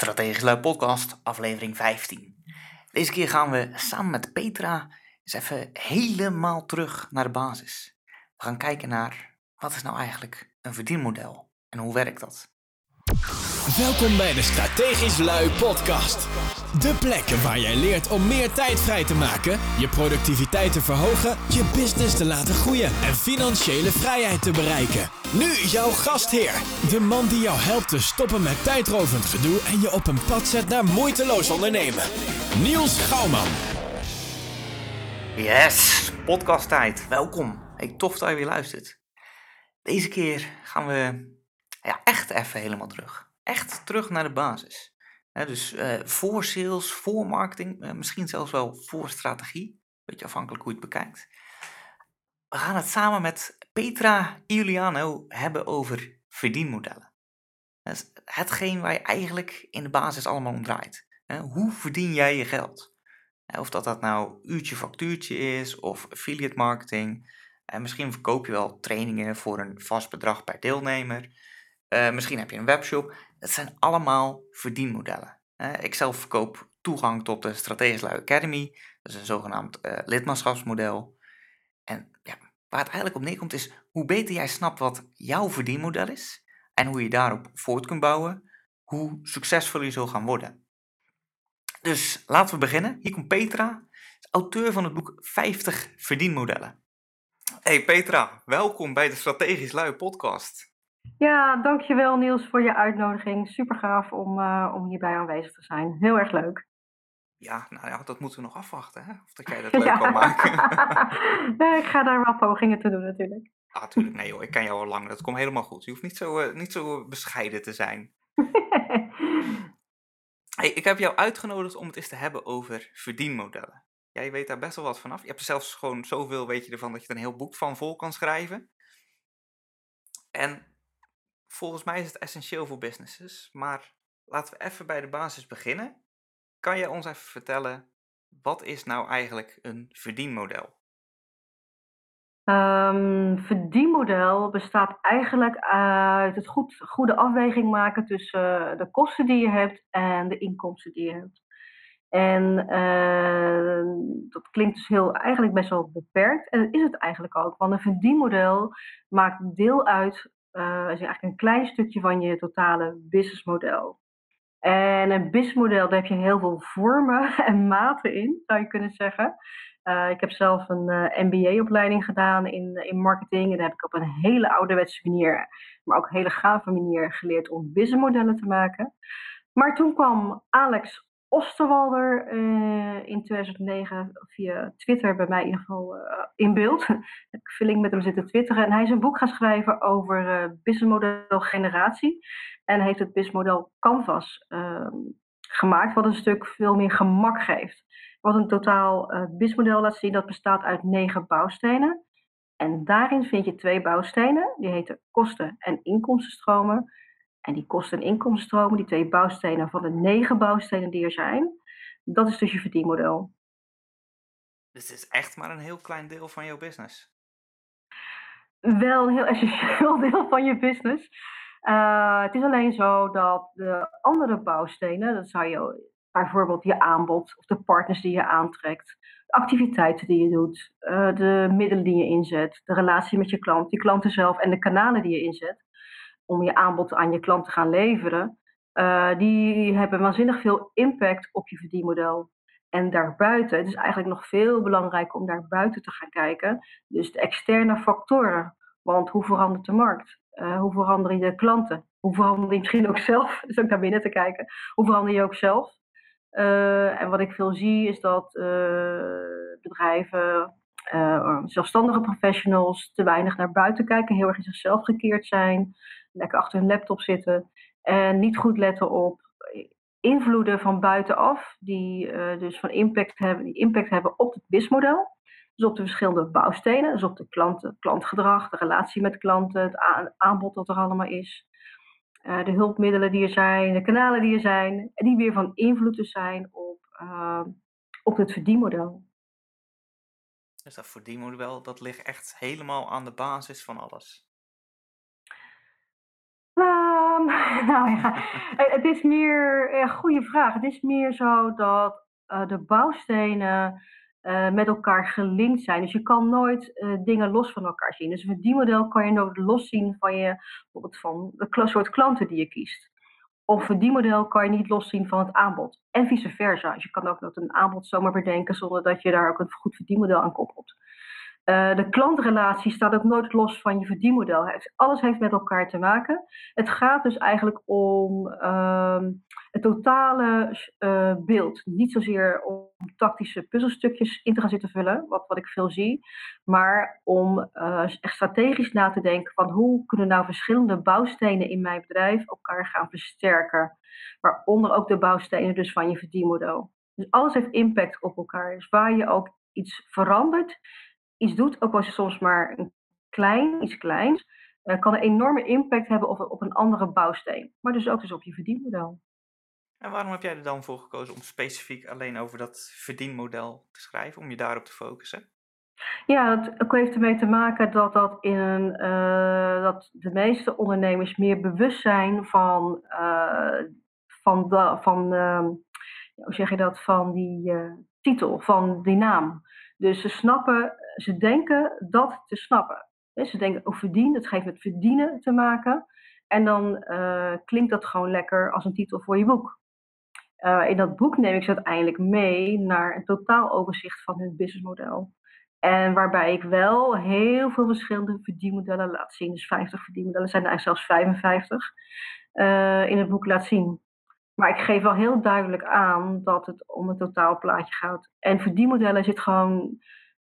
Strategisch Lui Podcast, aflevering 15. Deze keer gaan we samen met Petra eens even helemaal terug naar de basis. We gaan kijken naar wat is nou eigenlijk een verdienmodel en hoe werkt dat? Welkom bij de Strategisch Lui Podcast. De plek waar jij leert om meer tijd vrij te maken, je productiviteit te verhogen, je business te laten groeien en financiële vrijheid te bereiken. Nu jouw gastheer, de man die jou helpt te stoppen met tijdrovend gedoe en je op een pad zet naar moeiteloos ondernemen. Niels Gouwman. Yes, podcasttijd. Welkom. Hey, tof dat je weer luistert. Deze keer gaan we ja, echt even helemaal terug. Echt terug naar de basis. dus uh, voor sales, voor marketing, uh, misschien zelfs wel voor strategie. Beetje afhankelijk hoe je het bekijkt. We gaan het samen met Petra Iuliano hebben over verdienmodellen. Dat is hetgeen waar je eigenlijk in de basis allemaal om draait. hoe verdien jij je geld? Of dat dat nou uurtje factuurtje is of affiliate marketing. En misschien verkoop je wel trainingen voor een vast bedrag per deelnemer. Uh, misschien heb je een webshop. Het zijn allemaal verdienmodellen. Ik zelf verkoop toegang tot de Strategisch Lui Academy. Dat is een zogenaamd uh, lidmaatschapsmodel. En ja, waar het eigenlijk op neerkomt is hoe beter jij snapt wat jouw verdienmodel is en hoe je daarop voort kunt bouwen, hoe succesvol je zal gaan worden. Dus laten we beginnen. Hier komt Petra, auteur van het boek 50 verdienmodellen. Hey Petra, welkom bij de Strategisch Lui podcast. Ja, dankjewel Niels voor je uitnodiging. Super gaaf om, uh, om hierbij aanwezig te zijn. Heel erg leuk. Ja, nou ja, dat moeten we nog afwachten, hè? Of dat jij dat leuk ja. kan maken. ik ga daar wel pogingen te doen natuurlijk. Ah, natuurlijk. Nee joh, ik ken jou al lang. Dat komt helemaal goed. Je hoeft niet zo, uh, niet zo bescheiden te zijn. hey, ik heb jou uitgenodigd om het eens te hebben over verdienmodellen. Jij weet daar best wel wat vanaf. Je hebt zelfs gewoon zoveel weet je ervan dat je er een heel boek van vol kan schrijven. En volgens mij is het essentieel voor businesses. Maar laten we even bij de basis beginnen. Kan je ons even vertellen, wat is nou eigenlijk een verdienmodel? Um, verdienmodel bestaat eigenlijk uit het goed, goede afweging maken tussen de kosten die je hebt en de inkomsten die je hebt. En uh, dat klinkt dus heel, eigenlijk best wel beperkt. En dat is het eigenlijk ook. Want een verdienmodel maakt deel uit is eigenlijk een klein stukje van je totale businessmodel. En een businessmodel, daar heb je heel veel vormen en maten in, zou je kunnen zeggen. Uh, ik heb zelf een uh, eh, MBA-opleiding gedaan in, in marketing. En daar heb ik op een hele ouderwetse manier, maar ook hele gave manier geleerd om businessmodellen te maken. Maar toen kwam Alex Osterwalder uh, in 2009 via Twitter bij mij in ieder geval uh, in beeld. heb ik flink met hem zitten twitteren. En hij is een boek gaan schrijven over uh, businessmodel generatie. En heeft het businessmodel Canvas ehm, gemaakt, wat een stuk veel meer gemak geeft. Wat een totaal businessmodel laat zien dat bestaat uit negen bouwstenen. En daarin vind je twee bouwstenen, die heten kosten- en inkomstenstromen. En die kosten- en inkomstenstromen, die twee bouwstenen van de negen bouwstenen die er zijn, dat is dus je verdienmodel. Dus het is echt maar een heel klein deel van jouw business? Wel een heel essentieel deel van je business. Uh, het is alleen zo dat de andere bouwstenen, dat zou je bijvoorbeeld je aanbod of de partners die je aantrekt, de activiteiten die je doet, uh, de middelen die je inzet, de relatie met je klant, die klanten zelf en de kanalen die je inzet, om je aanbod aan je klant te gaan leveren, uh, die hebben waanzinnig veel impact op je verdienmodel. En daarbuiten, het is eigenlijk nog veel belangrijker om daar buiten te gaan kijken. Dus de externe factoren. Want hoe verandert de markt? Uh, hoe veranderen je klanten? Hoe verander je misschien ook zelf? Dus ook naar binnen te kijken. Hoe verander je ook zelf? Uh, en wat ik veel zie is dat bedrijven, zelfstandige professionals te weinig naar buiten kijken, heel erg in zichzelf gekeerd zijn lekker achter hun laptop zitten en niet goed letten op invloeden van buitenaf, die uh, dus van impact hebben, die impact hebben op het BIS-model. Dus op de verschillende bouwstenen, dus op de klanten, klantgedrag, de relatie met klanten, het aanbod dat er allemaal is. Uh, de hulpmiddelen die er zijn, de kanalen die er zijn, en die weer van invloed te zijn op, op het verdienmodel. Dus dat verdienmodel, dat ligt echt helemaal aan de basis van alles. Nou ja, het is meer een goede vraag. Het is meer zo dat uh, de bouwstenen uh, met elkaar gelinkt zijn. Dus je kan nooit uh, dingen los van elkaar zien. Dus met die model kan je nooit los zien van je, bijvoorbeeld van de soort klanten die je kiest. Of die model kan je niet loszien van het aanbod. En vice versa. Dus je kan ook nog een aanbod zomaar bedenken zonder dat je daar ook een goed verdienmodel aan koppelt. Uh, de klantrelatie staat ook nooit los van je verdienmodel. Alles heeft met elkaar te maken. Het gaat dus eigenlijk om uh, het totale uh, beeld. Niet zozeer om tactische puzzelstukjes in te gaan zitten vullen, wat, wat ik veel zie. Maar om echt strategisch na te denken van hoe kunnen nou verschillende bouwstenen in mijn bedrijf elkaar gaan versterken. Waaronder ook de bouwstenen dus van je verdienmodel. Dus alles heeft impact op elkaar. Dus waar je ook iets verandert, iets doet, ook als je soms maar een klein, iets kleins, uh, kan een enorme impact hebben op, op een andere bouwsteen. Maar dus ook dus op je verdienmodel. En waarom heb jij er dan voor gekozen om specifiek alleen over dat verdienmodel te schrijven, om je daarop te focussen? Ja, dat heeft ermee te maken dat, dat, in uh, dat de meeste ondernemers meer bewust zijn van, uh, van, de, van uh, hoe zeg je dat, van die titel, van die naam. Dus ze snappen, ze denken dat te snappen. Ze denken, oh verdien, het heeft met verdienen te maken. En dan uh, klinkt dat gewoon lekker als een titel voor je boek. Uh, in dat boek neem ik ze uiteindelijk mee naar een totaal overzicht van hun businessmodel. En waarbij ik wel heel veel verschillende verdienmodellen laat zien. Dus 50 verdienmodellen, zijn er eigenlijk zelfs 55 uh, in het boek laat zien. Maar ik geef wel heel duidelijk aan dat het om het totaalplaatje gaat. En verdienmodellen zit gewoon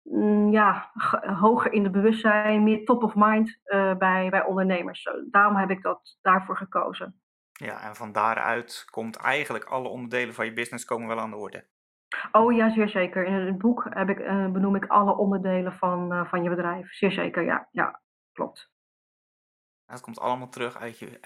mm, ja, hoger in de bewustzijn, meer top of mind uh, bij, bij ondernemers. Daarom heb ik dat daarvoor gekozen. Ja, en van daaruit komt eigenlijk alle onderdelen van je business komen wel aan de orde. Oh ja, zeer zeker. In het boek heb ik, uh, benoem ik alle onderdelen van, uh, van je bedrijf. Zeer zeker, ja. Ja, klopt. Het komt allemaal terug uit je,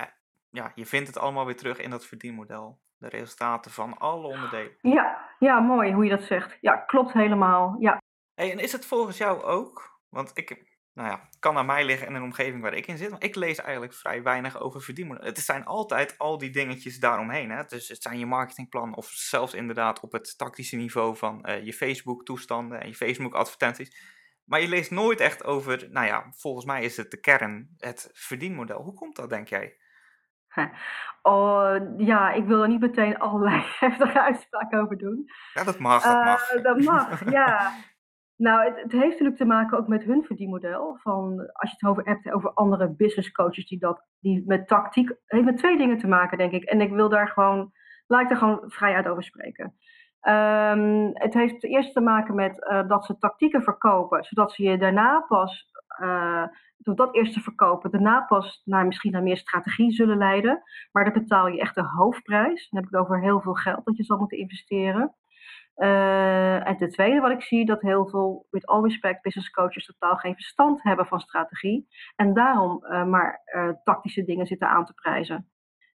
ja, je vindt het allemaal weer terug in dat verdienmodel. De resultaten van alle onderdelen. Ja, ja, mooi hoe je dat zegt. Ja, klopt helemaal. Ja. Hey, en is het volgens jou ook? Want ik, nou ja, kan aan mij liggen in een omgeving waar ik in zit. Maar ik lees eigenlijk vrij weinig over verdienmodellen. Het zijn altijd al die dingetjes daaromheen. Hè? Dus het zijn je marketingplan of zelfs inderdaad op het tactische niveau van uh, je Facebook-toestanden en je Facebook-advertenties. Maar je leest nooit echt over, nou ja, volgens mij is het de kern, het verdienmodel. Hoe komt dat, denk jij? Oh, ja, ik wil er niet meteen allerlei heftige uitspraken over doen. Ja, dat mag, dat mag. Uh, dat mag, ja. Nou, het, het, heeft natuurlijk te maken ook met hun verdienmodel. Van, als je het over hebt over andere business coaches die dat die met tactiek. Het heeft met twee dingen te maken, denk ik. En ik wil daar gewoon, laat ik er gewoon vrij uit over spreken. Um, het heeft eerst te maken met uh, dat ze tactieken verkopen, zodat ze je daarna pas uh, door dat eerst te verkopen, daarna pas naar misschien naar meer strategie zullen leiden. Maar dan betaal je echt de hoofdprijs. Dan heb ik het over heel veel geld dat je zal moeten investeren. Uh, en ten tweede wat ik zie, dat heel veel, with all respect, business coaches totaal geen verstand hebben van strategie. En daarom uh, maar uh, tactische dingen zitten aan te prijzen.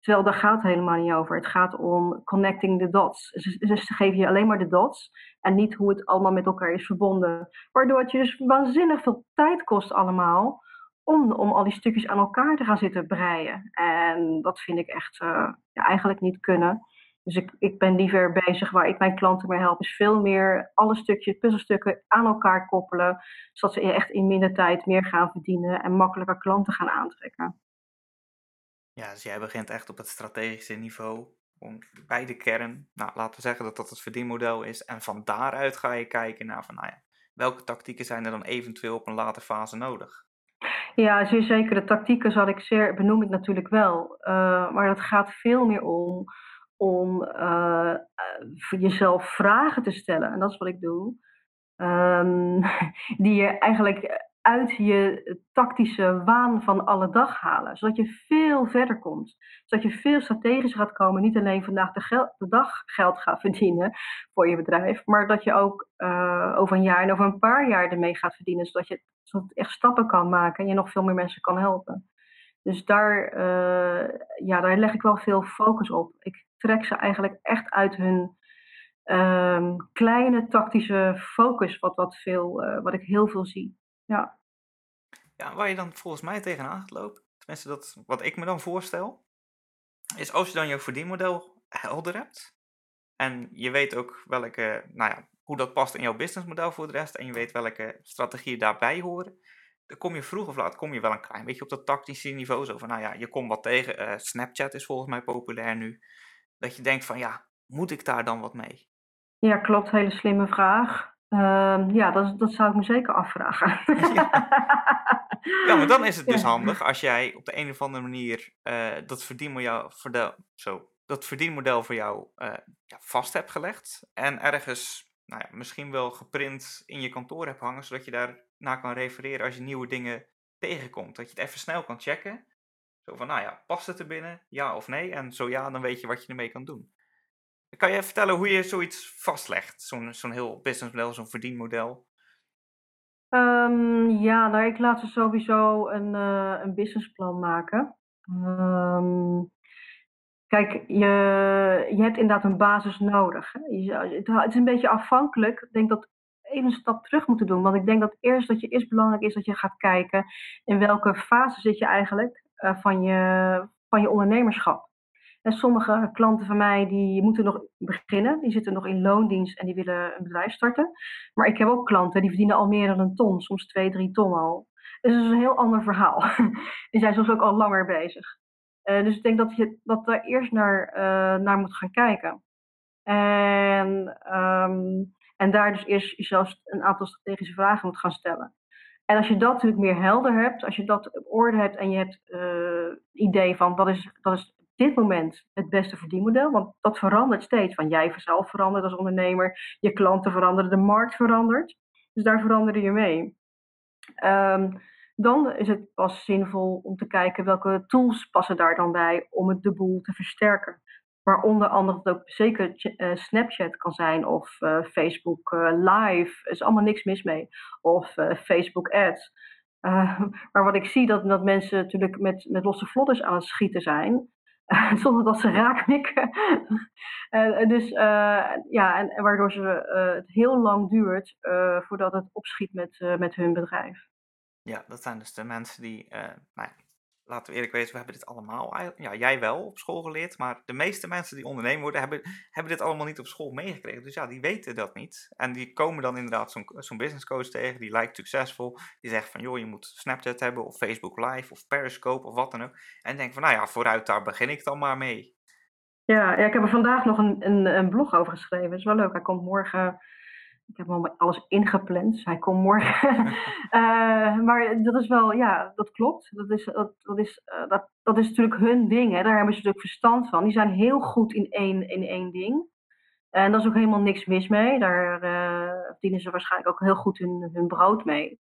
Terwijl daar gaat het helemaal niet over. Het gaat om connecting the dots. Dus, dus ze geven je alleen maar de dots en niet hoe het allemaal met elkaar is verbonden. Waardoor het je dus waanzinnig veel tijd kost allemaal om, om al die stukjes aan elkaar te gaan zitten breien. En dat vind ik echt uh, ja, eigenlijk niet kunnen. Dus ik, ik ben liever bezig waar ik mijn klanten mee help, is veel meer alle stukjes, puzzelstukken aan elkaar koppelen, zodat ze echt in minder tijd meer gaan verdienen en makkelijker klanten gaan aantrekken. Ja, dus jij begint echt op het strategische niveau, om bij de kern, nou, laten we zeggen dat dat het verdienmodel is, en van daaruit ga je kijken naar van, nou ja, welke tactieken zijn er dan eventueel op een later fase nodig? Ja, zeer zeker. De tactieken zal ik zeer, benoem ik natuurlijk wel. Uh, maar het gaat veel meer om, om uh, voor jezelf vragen te stellen. En dat is wat ik doe. Um, die je eigenlijk uit je tactische waan van alle dag halen. Zodat je veel verder komt. Zodat je veel strategischer gaat komen. Niet alleen vandaag de, dag geld gaat verdienen voor je bedrijf. Maar dat je ook uh, over een jaar en over een paar jaar ermee gaat verdienen. Zodat je echt stappen kan maken en je nog veel meer mensen kan helpen. Dus daar, uh, ja, daar leg ik wel veel focus op. Ik trek ze eigenlijk echt uit hun uh, kleine tactische focus, wat, wat, veel, uh, wat ik heel veel zie. Ja. ja, waar je dan volgens mij tegenaan gaat lopen, tenminste dat, wat ik me dan voorstel, is als je dan je verdienmodel helder hebt en je weet ook welke, nou ja, hoe dat past in jouw businessmodel voor de rest en je weet welke strategieën daarbij horen, dan kom je vroeg of laat kom je wel een klein beetje op dat tactische niveau. Zo van, nou ja, je komt wat tegen. Uh, Snapchat is volgens mij populair nu. Dat je denkt van, ja, moet ik daar dan wat mee? Ja, klopt. Hele slimme vraag. Uh, ja, dat, dat zou ik me zeker afvragen. Ja, maar dan is het dus handig als jij op de een of andere manier uh, dat, verdienmodel, zo, dat verdienmodel voor jou uh, ja, vast hebt gelegd. En ergens nou ja, misschien wel geprint in je kantoor hebt hangen, zodat je daar naar kan refereren als je nieuwe dingen tegenkomt. Dat je het even snel kan checken. Zo van, nou ja, past het er binnen? Ja of nee? En zo ja, dan weet je wat je ermee kan doen. Kan je vertellen hoe je zoiets vastlegt? Zo'n heel businessmodel, zo'n verdienmodel? Um, ja, nou ik laat ze sowieso een, uh, een businessplan maken. Um, kijk, je, je hebt inderdaad een basis nodig. Het is een beetje afhankelijk. Ik denk dat even een stap terug moeten doen. Want ik denk dat eerst dat je eerst belangrijk is dat je gaat kijken in welke fase zit je eigenlijk uh, van, je, van je ondernemerschap. En sommige klanten van mij die moeten nog beginnen, die zitten nog in loondienst en die willen een bedrijf starten. Maar ik heb ook klanten die verdienen al meer dan een ton, soms twee, drie ton al. Dus dat is een heel ander verhaal. die zijn soms ook al langer bezig. Uh, dus ik denk dat je dat daar eerst naar, uh, naar moet gaan kijken. En um, en daar dus eerst jezelf een aantal strategische vragen moet gaan stellen. En als je dat natuurlijk meer helder hebt, als je dat op orde hebt en je hebt uh, idee van wat is, dat is dit moment het beste verdienmodel, want dat verandert steeds. Van jij zelf verandert als ondernemer, je klanten veranderen, de markt verandert. Dus daar verander je mee. Um, dan is het pas zinvol om te kijken welke tools passen daar dan bij om het de boel te versterken. Maar onder andere ook zeker uh, Snapchat kan zijn of uh, Facebook uh, Live. Er is allemaal niks mis mee. Of Facebook Ads. maar wat ik zie dat, dat mensen natuurlijk met, met losse vlodders aan het schieten zijn. zonder dat ze raakmikken. dus ja, en, waardoor ze, het heel lang duurt voordat het opschiet met, met hun bedrijf. Ja, dat zijn dus de mensen die nou laten we eerlijk wezen, we hebben dit allemaal, ja, jij wel op school geleerd, maar de meeste mensen die ondernemer worden, hebben, hebben dit allemaal niet op school meegekregen. Dus ja, die weten dat niet. En die komen dan inderdaad zo'n zo'n business coach tegen, die lijkt succesvol, die zegt van, joh, je moet Snapchat hebben, of Facebook Live, of Periscope, of wat dan ook. En denk van, nou ja, vooruit, daar begin ik dan maar mee. Ja, ja ik heb er vandaag nog een, een, een blog over geschreven. Dat is wel leuk. Hij komt morgen ik heb al alles ingepland, dus hij komt morgen. uh, maar dat is wel, ja, dat klopt. Dat is, dat, dat is, uh, dat, dat is natuurlijk hun ding. Hè. Daar hebben ze natuurlijk verstand van. Die zijn heel goed in één, in één ding. En daar is ook helemaal niks mis mee. Daar uh, verdienen ze waarschijnlijk ook heel goed hun, hun brood mee.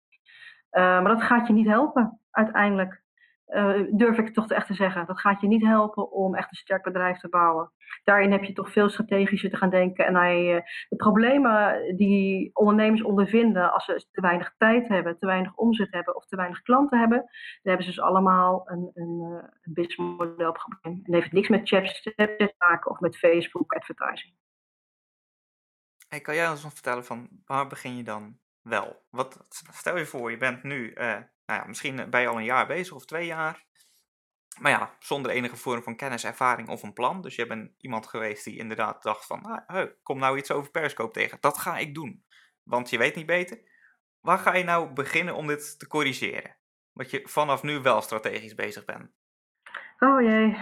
maar dat gaat je niet helpen, uiteindelijk uh, durf ik toch echt te zeggen. Dat gaat je niet helpen om echt een sterk bedrijf te bouwen. Daarin heb je toch veel strategischer te gaan denken. En hij, uh, de problemen die ondernemers ondervinden als ze te weinig tijd hebben, te weinig omzet hebben of te weinig klanten hebben, dan hebben ze dus allemaal een, een, uh, een businessmodel probleem. En heeft niks met chat te maken of met Facebook advertising. Kan jij ons nog vertellen van waar begin je dan wel? Wat, stel je voor, je bent nu nou ja, misschien ben je al een jaar bezig of twee jaar. Maar ja, zonder enige vorm van kennis, ervaring of een plan. Dus je bent iemand geweest die inderdaad dacht van, ah, kom nou iets over Periscope tegen. Dat ga ik doen. Want je weet niet beter. Waar ga je nou beginnen om dit te corrigeren? Dat je vanaf nu wel strategisch bezig bent. Oh jee.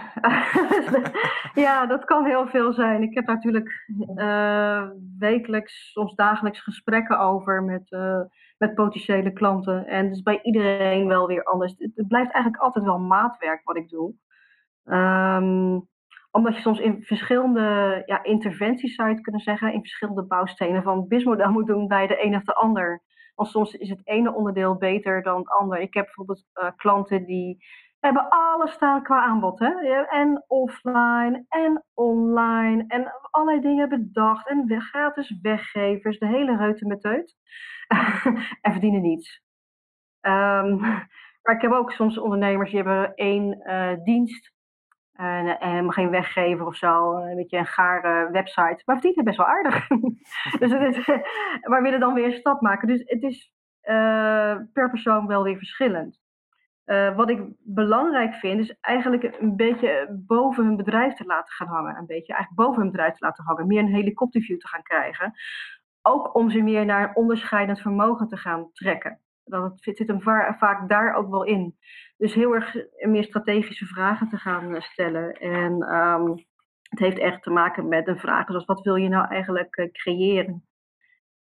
ja, dat kan heel veel zijn. Ik heb natuurlijk uh, wekelijks, soms dagelijks gesprekken over met, uh, met potentiële klanten. En het is bij iedereen wel weer anders. Het, blijft eigenlijk altijd wel maatwerk wat ik doe. Um, omdat je soms in verschillende ja, interventies zou je kunnen zeggen, in verschillende bouwstenen van het businessmodel moet doen bij de een of de ander. Want soms is het ene onderdeel beter dan het ander. Ik heb bijvoorbeeld uh, klanten die hebben alles staan qua aanbod. Hè? En offline en online en allerlei dingen bedacht. En gratis weggevers, de hele reuten met en verdienen niets. Um, maar ik heb ook soms ondernemers die hebben één uh, dienst. En, en geen weggever of zo, een beetje een gare website. Maar verdienen best wel aardig. dus het is, maar willen dan weer een stap maken. Dus het is uh, per persoon wel weer verschillend. Uh, wat ik belangrijk vind, is eigenlijk een beetje boven hun bedrijf te laten gaan hangen. Een beetje eigenlijk boven hun bedrijf te laten hangen. Meer een helikopterview te gaan krijgen. Ook om ze meer naar onderscheidend vermogen te gaan trekken. Dat zit hem vaak daar ook wel in. Dus heel erg meer strategische vragen te gaan stellen. En um, het heeft echt te maken met een vraag zoals wat wil je nou eigenlijk uh, creëren?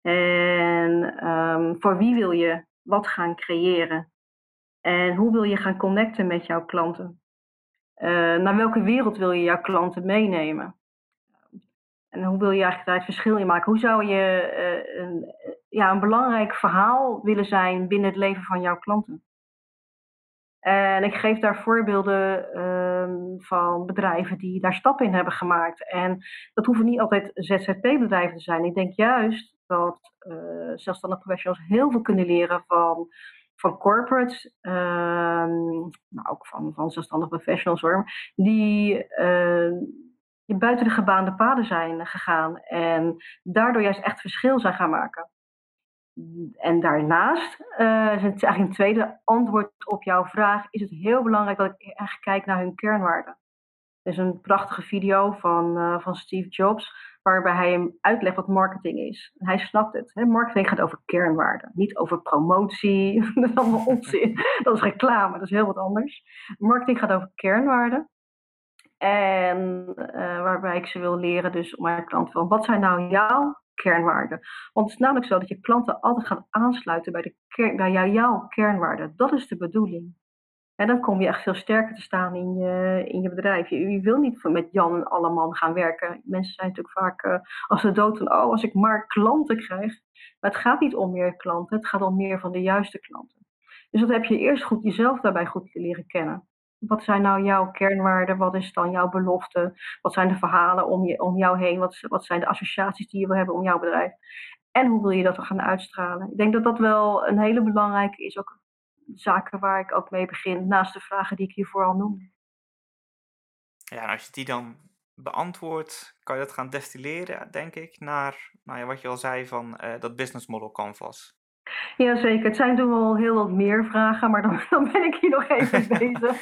En um, voor wie wil je wat gaan creëren? En hoe wil je gaan connecten met jouw klanten? Uh, naar welke wereld wil je jouw klanten meenemen? En hoe wil je eigenlijk daar het verschil in maken? Hoe zou je uh, een, ja, een belangrijk verhaal willen zijn binnen het leven van jouw klanten? En ik geef daar voorbeelden uh, van bedrijven die daar stappen in hebben gemaakt. En dat hoeven niet altijd ZZP-bedrijven te zijn. Ik denk juist dat uh, zelfstandige professionals heel veel kunnen leren van, van corporates, uh, maar ook van, van zelfstandige professionals hoor, die uh, buiten de gebaande paden zijn gegaan en daardoor juist echt verschil zijn gaan maken. En daarnaast, is het eigenlijk een tweede antwoord op jouw vraag, is het heel belangrijk dat ik echt kijk naar hun kernwaarden. Er is een prachtige video van, uh, van Steve Jobs, waarbij hij hem uitlegt wat marketing is. En hij snapt het. Hè? Marketing gaat over kernwaarden, niet over promotie. dat is allemaal onzin. dat is reclame, dat is heel wat anders. Marketing gaat over kernwaarden. En uh, waarbij ik ze wil leren, dus om mijn klanten van wat zijn nou jouw kernwaarden? Want het is namelijk zo dat je klanten altijd gaan aansluiten bij, de bij jouw kernwaarden. Dat is de bedoeling. En dan kom je echt veel sterker te staan in je, in je bedrijf. Je, wil niet met Jan en Alleman gaan werken. Mensen zijn natuurlijk vaak, uh, als ze dood van, oh, als ik maar klanten krijg. Maar het gaat niet om meer klanten, het gaat om meer van de juiste klanten. Dus dat heb je eerst goed jezelf daarbij goed te leren kennen. Wat zijn nou jouw kernwaarden? Wat is dan jouw belofte? Wat zijn de verhalen om, je, om jou heen? Wat, wat zijn de associaties die je wil hebben om jouw bedrijf? En hoe wil je dat gaan uitstralen? Ik denk dat dat wel een hele belangrijke is. Ook zaken waar ik ook mee begin, naast de vragen die ik hiervoor al noemde. Ja, en als je die dan beantwoordt, kan je dat gaan destilleren, denk ik, naar nou ja, wat je al zei van uh, dat business model canvas. Jazeker, het zijn toen wel heel wat meer vragen, maar dan, dan ben ik hier nog even bezig.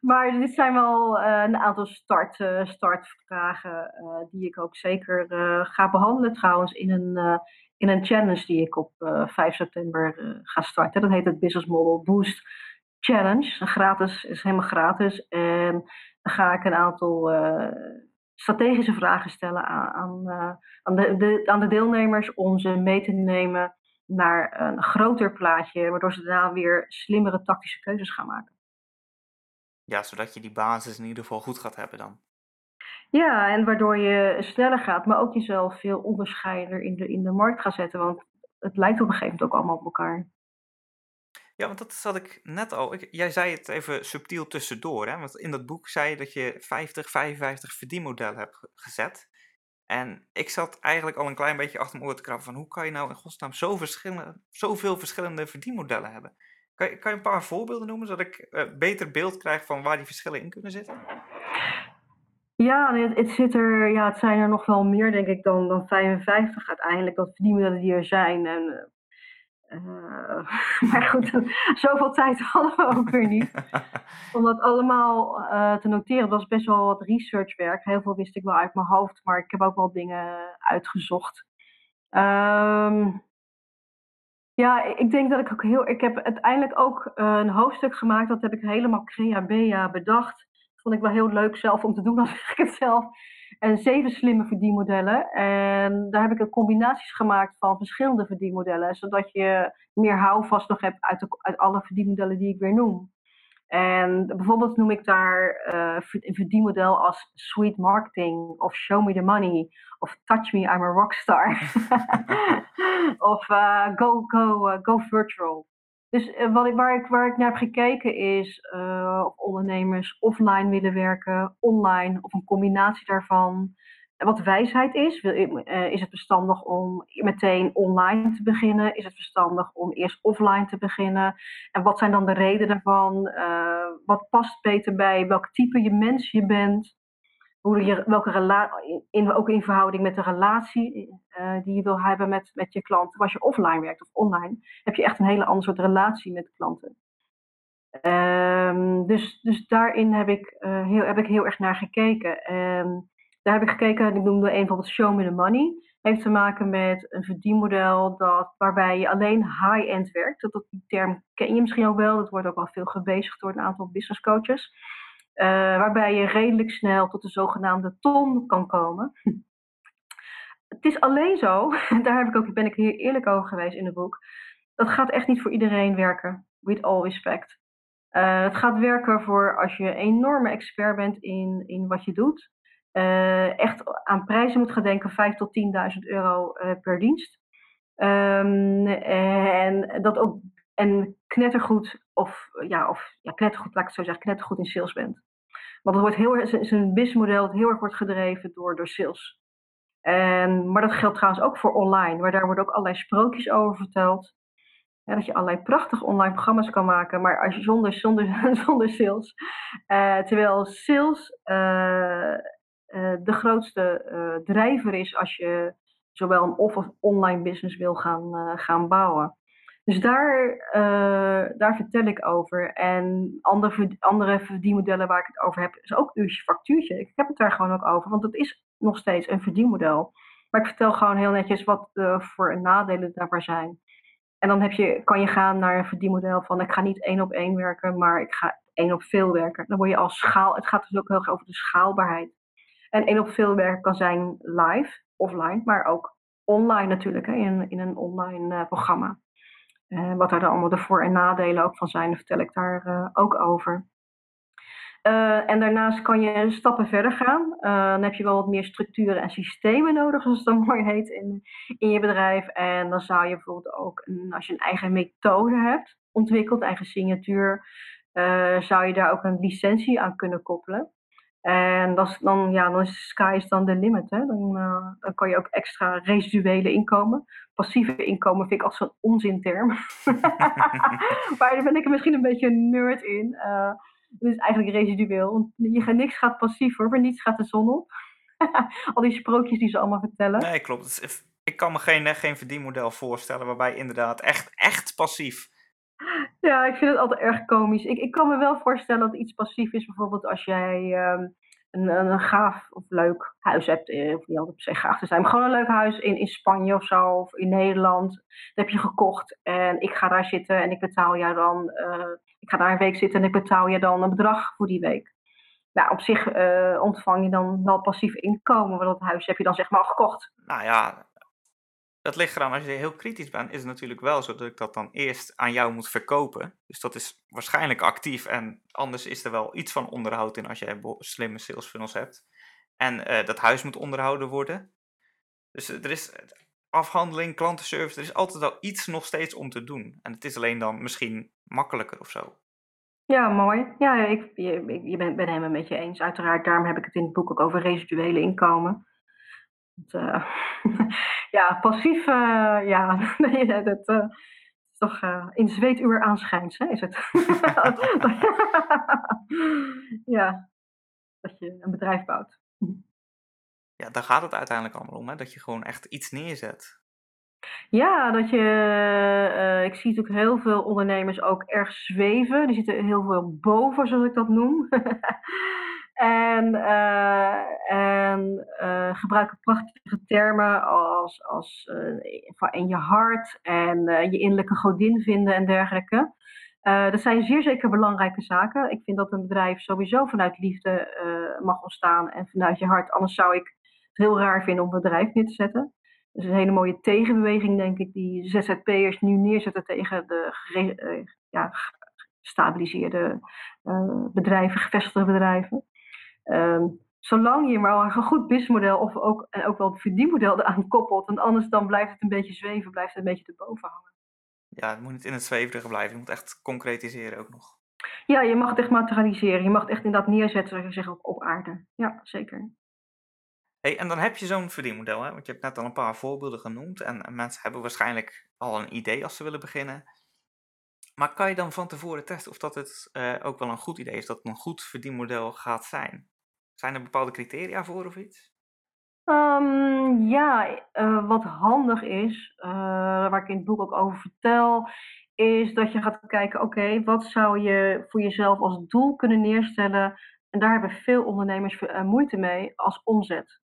Maar dit zijn wel uh, een aantal start, uh, startvragen die ik ook zeker ga behandelen trouwens in een, in een challenge die ik op 5 eh, september eh, ga starten. Dat heet het Business Model Boost Challenge. Gratis, is helemaal gratis. En dan ga ik een aantal uh, strategische vragen stellen aan, aan, aan, de, de, aan de deelnemers om ze mee te nemen naar een groter plaatje, waardoor ze daarna weer slimmere tactische keuzes gaan maken. Ja, zodat je die basis in ieder geval goed gaat hebben dan. Ja, en waardoor je sneller gaat, maar ook jezelf veel onderscheider in de, in de markt gaat zetten. Want het lijkt op een gegeven moment ook allemaal op elkaar. Ja, want dat zat ik net al. Jij zei het even subtiel tussendoor. Hè? Want in dat boek zei je dat je 50, 55 verdienmodellen hebt gezet. En ik zat eigenlijk al een klein beetje achter mijn oor te krabben van hoe kan je nou in godsnaam zo verschillende, zoveel verschillende verdienmodellen hebben? Kan je, kan je een paar voorbeelden noemen, zodat ik uh, beter beeld krijg van waar die verschillen in kunnen zitten? Ja, het, het, zit er, ja, het zijn er nog wel meer, denk ik, dan, dan 55 uiteindelijk, dat verdienmodellen die er zijn. En, uh, maar goed, zoveel tijd hadden we ook weer niet. Om dat allemaal uh, te noteren, dat was best wel wat researchwerk. Heel veel wist ik wel uit mijn hoofd, maar ik heb ook wel dingen uitgezocht. Um, ja, ik denk dat ik ook heel. Ik heb uiteindelijk ook een hoofdstuk gemaakt, dat heb ik helemaal crea bedacht vond ik wel heel leuk zelf om te doen, dan zeg ik het zelf. En zeven slimme verdienmodellen. En daar heb ik een combinaties gemaakt van verschillende verdienmodellen. Zodat je meer houvast nog hebt uit, de, uit alle verdienmodellen die ik weer noem. En bijvoorbeeld noem ik daar uh, een verdienmodel als sweet marketing, of show me the money, of touch me, I'm a rockstar. of uh, go, go, uh, go virtual. Dus uh, wat waar, ik, waar ik naar heb gekeken is uh, of ondernemers offline willen werken, online of een combinatie daarvan. Wat wijsheid is, uh, is het verstandig om meteen online te beginnen? Is het verstandig om eerst offline te beginnen? En wat zijn dan de redenen daarvan? wat past beter bij welk type je mens je bent? Hoe je, welke relatie, in, ook in verhouding met de relatie uh, die je wil hebben met, met je klanten. Als je offline werkt of online, heb je echt een hele andere soort relatie met klanten. Ehm, dus, dus daarin heb ik, eh, heel, heb ik heel erg naar gekeken. En daar heb ik gekeken, ik noemde een bijvoorbeeld Show Me the Money. Heeft te maken met een verdienmodel dat, waarbij je alleen high-end werkt. Dat, dat, die term ken je misschien ook wel. Dat wordt ook al veel gebezigd door een aantal business coaches. Uh, waarbij je redelijk snel tot de zogenaamde ton kan komen. Het is alleen zo, daar heb ik ook, ben ik hier eerlijk over geweest in het boek. Dat gaat echt niet voor iedereen werken, with all respect. Uh, het gaat werken voor als je een enorme expert bent in, in wat je doet. Uh, echt aan prijzen moet gaan denken, 5 tot 10.000 euro per dienst. Um, en dat ook en knettergoed, of ja, of ja, knettergoed, laat ik het zo zeggen, knettergoed in sales bent. Want het wordt heel, is een businessmodel dat heel erg wordt gedreven door, door sales. En, maar dat geldt trouwens ook voor online, waar daar worden ook allerlei sprookjes over verteld. Dat je allerlei prachtige online programma's kan maken, maar als je zonder, zonder, zonder sales. Uh, terwijl sales uh, uh, de grootste drijver is als je zowel een of of online business wil gaan, gaan bouwen. Dus daar, daar vertel ik over. En andere, andere verdienmodellen waar ik het over heb, is ook uurtje factuurtje. Ik heb het daar gewoon ook over, want het is nog steeds een verdienmodel. Maar ik vertel gewoon heel netjes wat voor- en nadelen daarvoor zijn. En dan heb je, kan je gaan naar een verdienmodel van ik ga niet één op één werken, maar ik ga één op veel werken. Dan word je als schaal, het gaat dus ook heel erg over de schaalbaarheid. En één op veel werken kan zijn live, offline, maar ook online natuurlijk, hè, in, in een online uh, programma. Uh, wat daar dan allemaal de voor- en nadelen ook van zijn, vertel ik daar uh, ook over. Uh, en daarnaast kan je stappen verder gaan. Uh, dan heb je wel wat meer structuren en systemen nodig, zoals het dan mooi heet, in, in je bedrijf. En dan zou je bijvoorbeeld ook, als je een eigen methode hebt ontwikkeld, eigen signatuur, zou je daar ook een licentie aan kunnen koppelen. En is dan, ja, dan is sky is dan de limit. Hè? Dan, dan kan je ook extra residuele inkomen. Passieve inkomen vind ik als zo'n onzinterm. maar daar ben ik er misschien een beetje een nerd in. Het is eigenlijk residueel. Want je, niks gaat passief hoor, voor niets gaat de zon op. Al die sprookjes die ze allemaal vertellen. Nee, klopt. Ik kan me geen, geen verdienmodel voorstellen waarbij inderdaad echt, echt passief. Ja, ik vind het altijd erg komisch. Ik, ik kan me wel voorstellen dat iets passief is, bijvoorbeeld als jij um, een, een, gaaf of leuk huis hebt. Eh, of niet altijd se gaaf te zijn, maar gewoon een leuk huis in, in Spanje of zo, of in Nederland. Dat heb je gekocht en ik ga daar zitten en ik betaal jou dan. Uh, ik ga daar een week zitten en ik betaal je dan een bedrag voor die week. Nou, op zich uh, ontvang je dan wel passief inkomen, want dat huis heb je dan zeg maar al gekocht. Nou ja, dat ligt eraan, als je heel kritisch bent, is het natuurlijk wel zo dat ik dat dan eerst aan jou moet verkopen. Dus dat is waarschijnlijk actief en anders is er wel iets van onderhoud in als je slimme sales funnels hebt. En uh, dat huis moet onderhouden worden. Dus er is afhandeling, klantenservice, er is altijd wel iets nog steeds om te doen. En het is alleen dan misschien makkelijker of zo. Ja, mooi. Ja, ik, je, je ben, ben helemaal met je eens. Uiteraard, daarom heb ik het in het boek ook over residuele inkomen. Uh, ja, passief, uh, ja, nee, dat uh, is toch in zweetuur aanschijns, hè, is het. ja, dat je een bedrijf bouwt. Ja, daar gaat het uiteindelijk allemaal om, hè? dat je gewoon echt iets neerzet. Ja, dat je, ik zie natuurlijk heel veel ondernemers ook erg zweven. Die zitten heel veel boven, zoals ik dat noem. En uh, en uh, gebruiken prachtige termen als, als van in je hart en je innerlijke godin vinden en dergelijke. dat zijn zeer zeker belangrijke zaken. Ik vind dat een bedrijf sowieso vanuit liefde mag ontstaan en vanuit je hart. Anders zou ik het heel raar vinden om een bedrijf neer te zetten. Dat is een hele mooie tegenbeweging, denk ik, die ZZP'ers nu neerzetten tegen de ja, gestabiliseerde bedrijven, gevestigde bedrijven. Um, zolang je maar een goed businessmodel of ook, en ook wel een verdienmodel eraan koppelt, want anders dan blijft het een beetje zweven, blijft het een beetje erboven hangen. Ja, het moet niet in het zweverige blijven, je moet echt concretiseren ook nog. Ja, je mag het echt materialiseren, je mag het echt inderdaad neerzetten, zoals je zegt, op, op aarde. Ja, zeker. Hey, en dan heb je zo'n verdienmodel, hè? want je hebt net al een paar voorbeelden genoemd. En, en, mensen hebben waarschijnlijk al een idee als ze willen beginnen. Maar kan je dan van tevoren testen of dat het uh, ook wel een goed idee is, dat het een goed verdienmodel gaat zijn? Zijn er bepaalde criteria voor of iets? Um, ja, uh, wat handig is, uh, waar ik in het boek ook over vertel, is dat je gaat kijken, oké, wat zou je voor jezelf als doel kunnen neerstellen? En daar hebben veel ondernemers uh, moeite mee als omzet.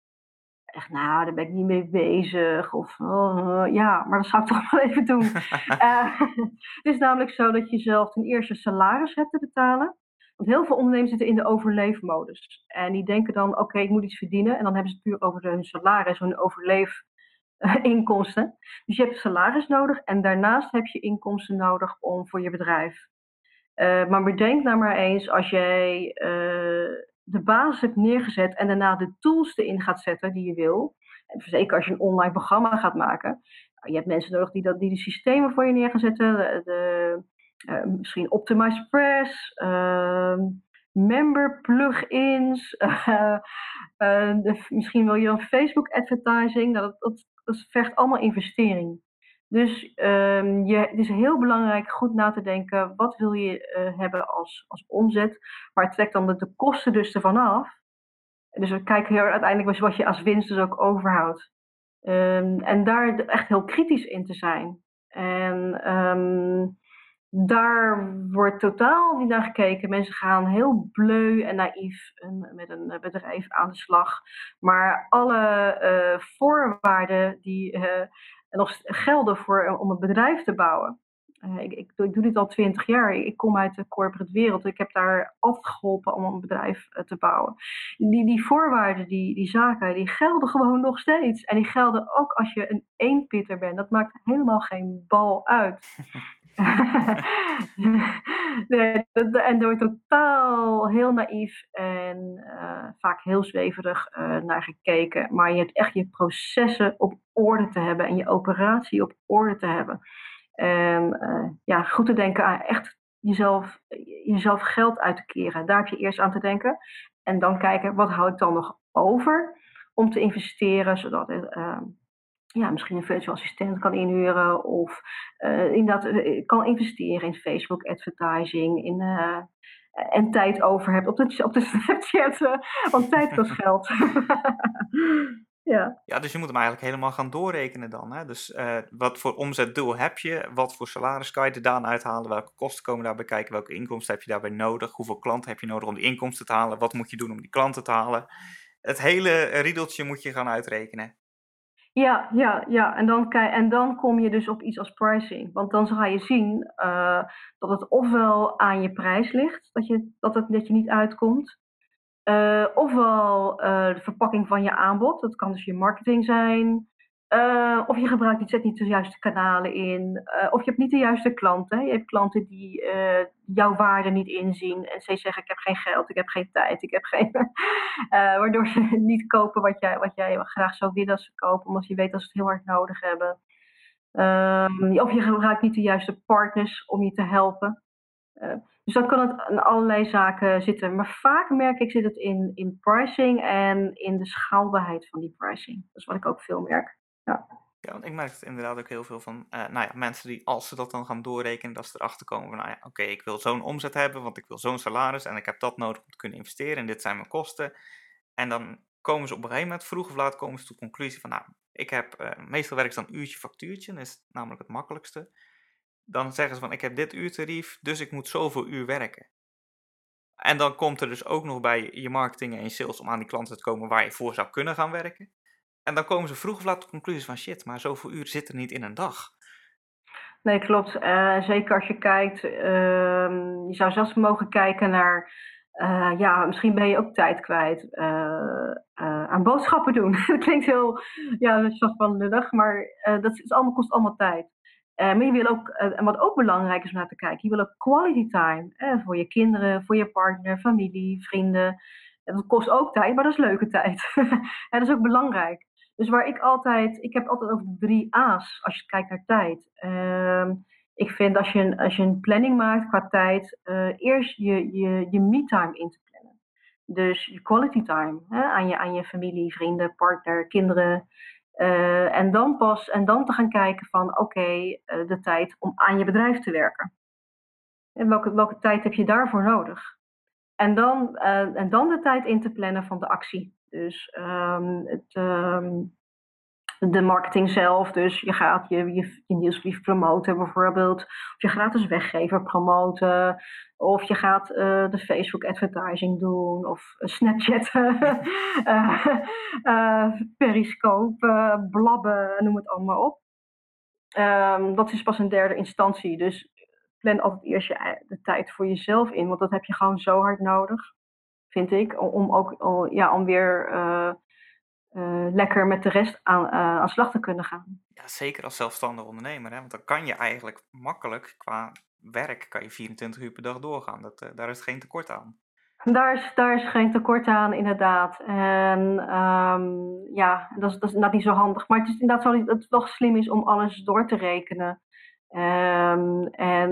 Echt, nou, daar ben ik niet mee bezig. Of, ja, maar dat zou ik toch wel even doen. het is namelijk zo dat je zelf ten eerste salaris hebt te betalen. Want heel veel ondernemers zitten in de overleefmodus. En die denken dan, oké, ik moet iets verdienen. En dan hebben ze het puur over hun salaris, hun overleefinkomsten. Dus je hebt salaris nodig en daarnaast heb je inkomsten nodig om voor je bedrijf. Uh, maar bedenk nou maar eens, als jij uh, de basis hebt neergezet en daarna de tools erin gaat zetten die je wil. En zeker als je een online programma gaat maken. Nou, je hebt mensen nodig die, dat, die de systemen voor je neer gaan zetten. De, misschien Optimize Press, uh, member plugins. Uh, de, misschien wil je dan Facebook advertising. Nou, dat, dat, dat vergt allemaal investering. Dus um, je, het is heel belangrijk goed na te denken, wat wil je hebben als, als omzet, maar trek dan de, de kosten dus ervan af. Dus we kijken heel uiteindelijk wat je als winst dus ook overhoudt. Um, en daar echt heel kritisch in te zijn. En daar wordt totaal niet naar gekeken. Mensen gaan heel bleu en naïef met een bedrijf aan de slag. Maar alle uh, voorwaarden die uh, nog gelden voor, om een bedrijf te bouwen. Ik, ik, doe dit al twintig jaar. Ik kom uit de corporate wereld. Ik heb daar altijd geholpen om een bedrijf te bouwen. Die, die voorwaarden, die, die zaken, die gelden gewoon nog steeds. En die gelden ook als je een eenpitter bent. Dat maakt helemaal geen bal uit. nee, en door totaal heel naïef en uh, vaak heel zweverig uh, naar gekeken. Maar je hebt echt je processen op orde te hebben en je operatie op orde te hebben. En uh, ja, goed te denken aan echt jezelf, jezelf geld uit te keren. Daar heb je eerst aan te denken. En dan kijken, wat hou ik dan nog over om te investeren, zodat het ja, misschien een virtual assistent kan inhuren of uh, inderdaad uh, kan investeren in Facebook advertising in, uh, en tijd over hebt op de, op de Snapchat, want tijd kost geld. ja. ja, dus je moet hem eigenlijk helemaal gaan doorrekenen dan. Hè? Dus wat voor omzetdoel heb je, wat voor salaris kan je er dan uithalen, welke kosten komen daarbij kijken, welke inkomsten heb je daarbij nodig, hoeveel klanten heb je nodig om die inkomsten te halen, wat moet je doen om die klanten te halen. Het hele riedeltje moet je gaan uitrekenen. Ja, ja, ja. En dan, en dan kom je dus op iets als pricing. Want dan ga je zien uh, dat het ofwel aan je prijs ligt, dat je, dat het, dat je niet uitkomt. Uh, ofwel uh, de verpakking van je aanbod. Dat kan dus je marketing zijn. Uh, of je gebruikt niet, zet niet de juiste kanalen in. Uh, of je hebt niet de juiste klanten. Je hebt klanten die uh, jouw waarde niet inzien. En ze zeggen: Ik heb geen geld, ik heb geen tijd, ik heb geen. waardoor ze niet kopen wat jij, wat jij graag zou willen dat ze kopen, omdat je weet dat ze het heel hard nodig hebben. Um, of je gebruikt niet de juiste partners om je te helpen. dus dan kan het in allerlei zaken zitten. Maar vaak merk ik zit het in, in pricing en in de schaalbaarheid van die pricing. Dat is wat ik ook veel merk. Ja. Ja, want ik merk het inderdaad ook heel veel van, uh, nou ja, mensen die als ze dat dan gaan doorrekenen, dat ze erachter komen van, nou ja, oké, ik wil zo'n omzet hebben, want ik wil zo'n salaris en ik heb dat nodig om te kunnen investeren en dit zijn mijn kosten. En dan komen ze op een gegeven moment, vroeg of laat, komen ze tot de conclusie van, nou, ik heb, uh, meestal werk ze dan uurtje factuurtje, dat is namelijk het makkelijkste. Dan zeggen ze van, ik heb dit uurtarief, dus ik moet zoveel uur werken. En dan komt er dus ook nog bij je marketing en je sales om aan die klanten te komen waar je voor zou kunnen gaan werken. En dan komen ze vroeg of laat de conclusie van shit, maar zoveel uur zit er niet in een dag. Nee, klopt. Uh, zeker als je kijkt, uh, je zou zelfs mogen kijken naar, uh, ja, misschien ben je ook tijd kwijt eh, aan boodschappen doen. dat klinkt heel, ja, dat is van dag, maar dat is allemaal, kost allemaal tijd. maar je wil ook, en wat ook belangrijk is om naar te kijken, je wil ook quality time voor je kinderen, voor je partner, familie, vrienden. dat kost ook tijd, maar dat is leuke tijd. en dat is ook belangrijk. Dus waar ik altijd, ik heb altijd over de drie A's als je kijkt naar tijd. Uh, ik vind als je, een, als je een planning maakt qua tijd, uh, eerst je, je, je me-time in te plannen. Dus je quality time hè, aan, je, aan je familie, vrienden, partner, kinderen. Uh, en dan pas, en dan te gaan kijken van oké, uh, de tijd om aan je bedrijf te werken. En welke, welke tijd heb je daarvoor nodig? En dan, en dan de tijd in te plannen van de actie. Dus um, het, um, de marketing zelf. Dus je gaat je, je, je nieuwsbrief promoten bijvoorbeeld. Of je gratis weggever promoten. Of je gaat uh, de Facebook advertising doen. Of Snapchat, uh, Periscope, blabben, noem het allemaal op. Um, dat is pas een derde instantie. Dus plan altijd eerst je, de tijd voor jezelf in. Want dat heb je gewoon zo hard nodig, vind ik. Om, ook ja, om weer uh, uh, lekker met de rest aan, uh, aan slag te kunnen gaan. Ja, zeker als zelfstandig ondernemer. Hè? Want dan kan je eigenlijk makkelijk qua werk kan je 24 uur per dag doorgaan. Dat, daar is geen tekort aan. Daar is, daar is geen tekort aan, inderdaad. En um, ja, dat is, dat is inderdaad niet zo handig. Maar het is inderdaad zo dat het toch slim is om alles door te rekenen. Um, en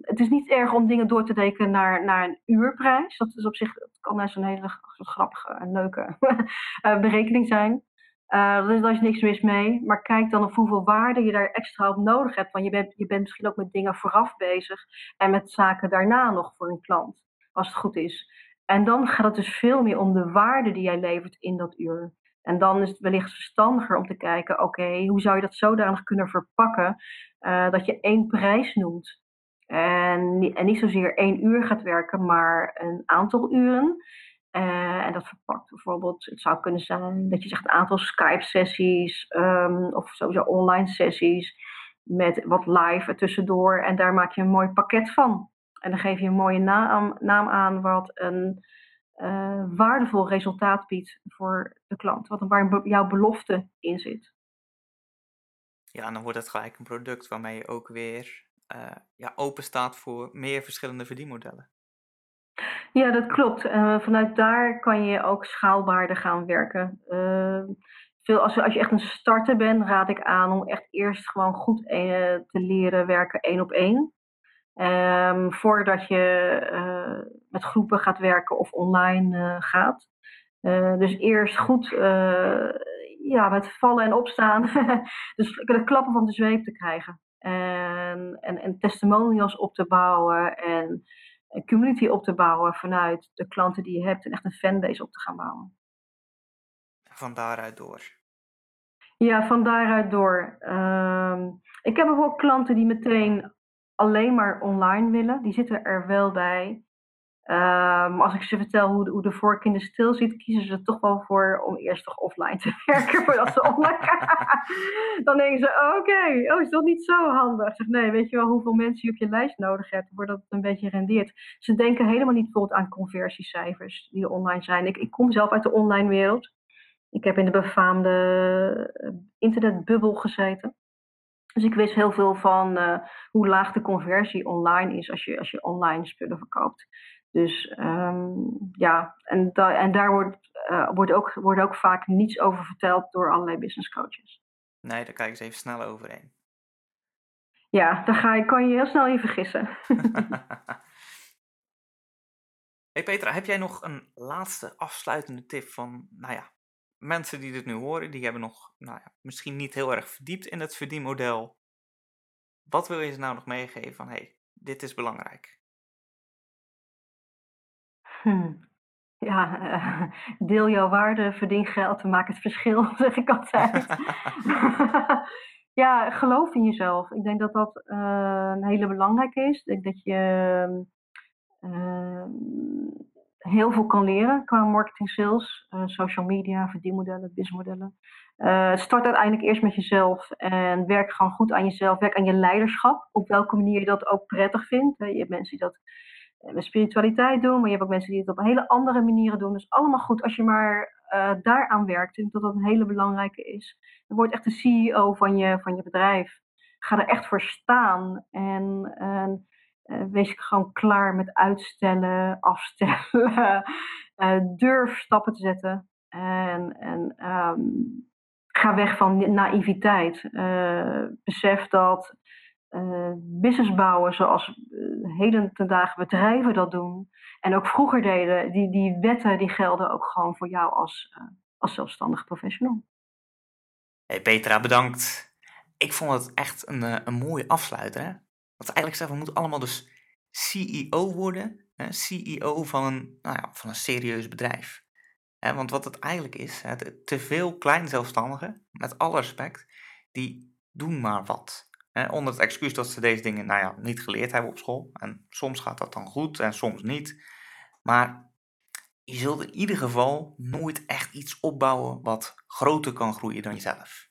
het is niet erg om dingen door te rekenen naar, naar een uurprijs. Dat is op zich, kan best een hele grappige en leuke eh, berekening zijn. Uh, dus daar is niks mis mee. Maar kijk dan op hoeveel waarde je daar extra op nodig hebt. Want je bent, je bent misschien ook met dingen vooraf bezig en met zaken daarna nog voor een klant, als het goed is. En dan gaat het dus veel meer om de waarde die jij levert in dat uur. En dan is het wellicht verstandiger om te kijken, oké, hoe zou je dat zodanig kunnen verpakken uh, dat je één prijs noemt. En, en niet zozeer één uur gaat werken, maar een aantal uren. Uh, en dat verpakt bijvoorbeeld, het zou kunnen zijn dat je zegt een aantal Skype-sessies um, of sowieso online sessies met wat live tussendoor. En daar maak je een mooi pakket van. En dan geef je een mooie naam aan wat een uh, waardevol resultaat biedt voor de klant. Wat, waar jouw belofte in zit. Ja, en dan wordt het gelijk een product waarmee je ook weer uh, ja, open staat voor meer verschillende verdienmodellen. Ja, dat klopt. Uh, vanuit daar kan je ook schaalbaarder gaan werken. Uh, veel, als, als je echt een starter bent, raad ik aan om echt eerst gewoon goed te leren werken één op één. Um, voordat je met groepen gaat werken of online gaat. dus eerst goed ja, met vallen en opstaan. dus de klappen van de zweep te krijgen. En, en, en testimonials op te bouwen. En een community op te bouwen vanuit de klanten die je hebt. En echt een fanbase op te gaan bouwen. Van daaruit door. Ja, van daaruit door. Um, ik heb ook klanten die meteen alleen maar online willen. Die zitten er wel bij. Um, als ik ze vertel hoe de, hoe de vork in de stil zit, kiezen ze er toch wel voor om eerst toch offline te werken voordat ze online gaan. Dan denken ze, oké, oh, is dat niet zo handig? zeg, nee, weet je wel hoeveel mensen je op je lijst nodig hebt voordat het een beetje rendeert. Ze denken helemaal niet bijvoorbeeld aan conversiecijfers die online zijn. Ik, ik kom zelf uit de online wereld. Ik heb in de befaamde eh, internetbubbel gezeten. Dus ik wist heel veel van uh, hoe laag de conversie online is als je, als je online spullen verkoopt. Dus um, ja, en, da en daar wordt, uh, wordt, ook, wordt ook vaak niets over verteld door allerlei business coaches. Nee, daar kijk ik eens even snel overheen. Ja, daar ga je, kan je heel snel in vergissen. hey Petra, heb jij nog een laatste afsluitende tip van, nou ja, mensen die dit nu horen, die hebben nog, nou ja, misschien niet heel erg verdiept in het verdienmodel. Wat wil je ze nou nog meegeven van, hey, dit is belangrijk? Hm. Ja, uh, deel jouw waarde, verdien geld, maak het verschil, zeg ik altijd. ja, geloof in jezelf. Ik denk dat dat uh, een hele belangrijke is. Ik denk dat je uh, heel veel kan leren qua marketing, sales, social media, verdienmodellen, businessmodellen. start uiteindelijk eerst met jezelf en werk gewoon goed aan jezelf. Werk aan je leiderschap, op welke manier je dat ook prettig vindt. Je hebt mensen die dat eh, met spiritualiteit doen, maar je hebt ook mensen die het op hele andere manieren doen. Dus allemaal goed als je maar daaraan werkt. Ik denk dat dat een hele belangrijke is. Je wordt echt de CEO van je, van je bedrijf. Ga er echt voor staan en uh, wees gewoon klaar met uitstellen, afstellen. uh, durf stappen te zetten en, en um, ga weg van naïviteit. besef dat uh, business bouwen zoals uh, heden ten dagen bedrijven dat doen. En ook vroeger deden, die, die wetten die gelden ook gewoon voor jou als, uh, als zelfstandig professional. Hey Petra, bedankt. Ik vond het echt een, een mooie afsluiter. Hè? Want eigenlijk zeggen we moeten allemaal dus CEO worden. Hè? CEO van een, nou ja, van een serieus bedrijf. want wat het eigenlijk is, te veel kleine zelfstandigen, met alle respect, die doen maar wat. onder het excuus dat ze deze dingen nou ja, niet geleerd hebben op school. En soms gaat dat dan goed en soms niet. Maar je zult in ieder geval nooit echt iets opbouwen wat groter kan groeien dan jezelf.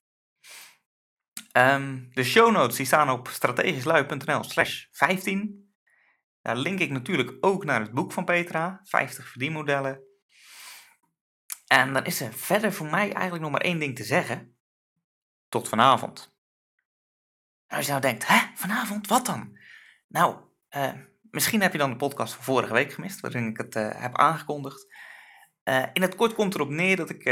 Um, de show notes die staan op strategischlui.nl slash 15. Daar link ik natuurlijk ook naar het boek van Petra, 50 verdienmodellen. En dan is er verder voor mij eigenlijk nog maar één ding te zeggen. Tot vanavond. Nou, als je nou denkt, hè, vanavond, wat dan? Nou, uh, misschien heb je dan de podcast van vorige week gemist, waarin ik het uh, heb aangekondigd. Uh, in het kort komt erop neer dat ik,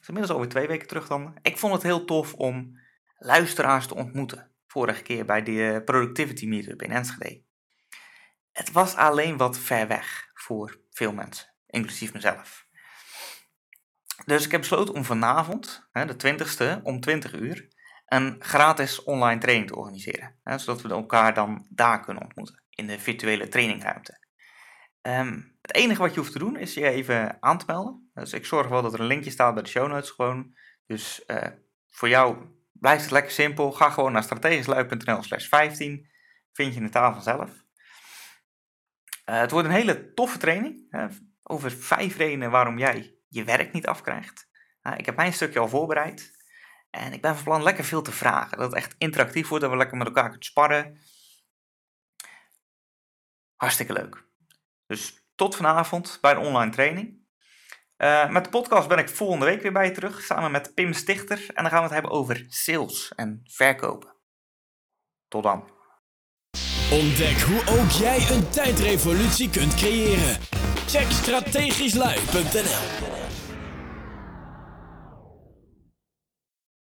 is inmiddels alweer twee weken terug dan, ik vond het heel tof om luisteraars te ontmoeten. Vorige keer bij de Productivity Meetup in Enschede. Het was alleen wat ver weg voor veel mensen, inclusief mezelf. Dus ik heb besloten om vanavond, de 20ste, om 20 uur, een gratis online training te organiseren. Zodat we elkaar dan daar kunnen ontmoeten, in de virtuele trainingruimte. Ehm, het enige wat je hoeft te doen is je even aan te melden. Dus ik zorg wel dat er een linkje staat bij de show notes gewoon. Dus uh, voor jou blijft het lekker simpel. Ga gewoon naar strategischlui.nl slash 15. Vind je het daar vanzelf. Uh, het wordt een hele toffe training. Hè, over vijf redenen waarom jij je werk niet afkrijgt. Uh, ik heb mijn stukje al voorbereid. En ik ben van plan lekker veel te vragen. Dat het echt interactief wordt. Dat we lekker met elkaar kunnen sparren. Hartstikke leuk. Dus tot vanavond bij de online training. Uh, met de podcast ben ik volgende week weer bij je terug, samen met Pim Stichter. En dan gaan we het hebben over sales en verkopen. Tot dan. Ontdek hoe ook jij een tijdrevolutie kunt creëren. Check strategischlui.nl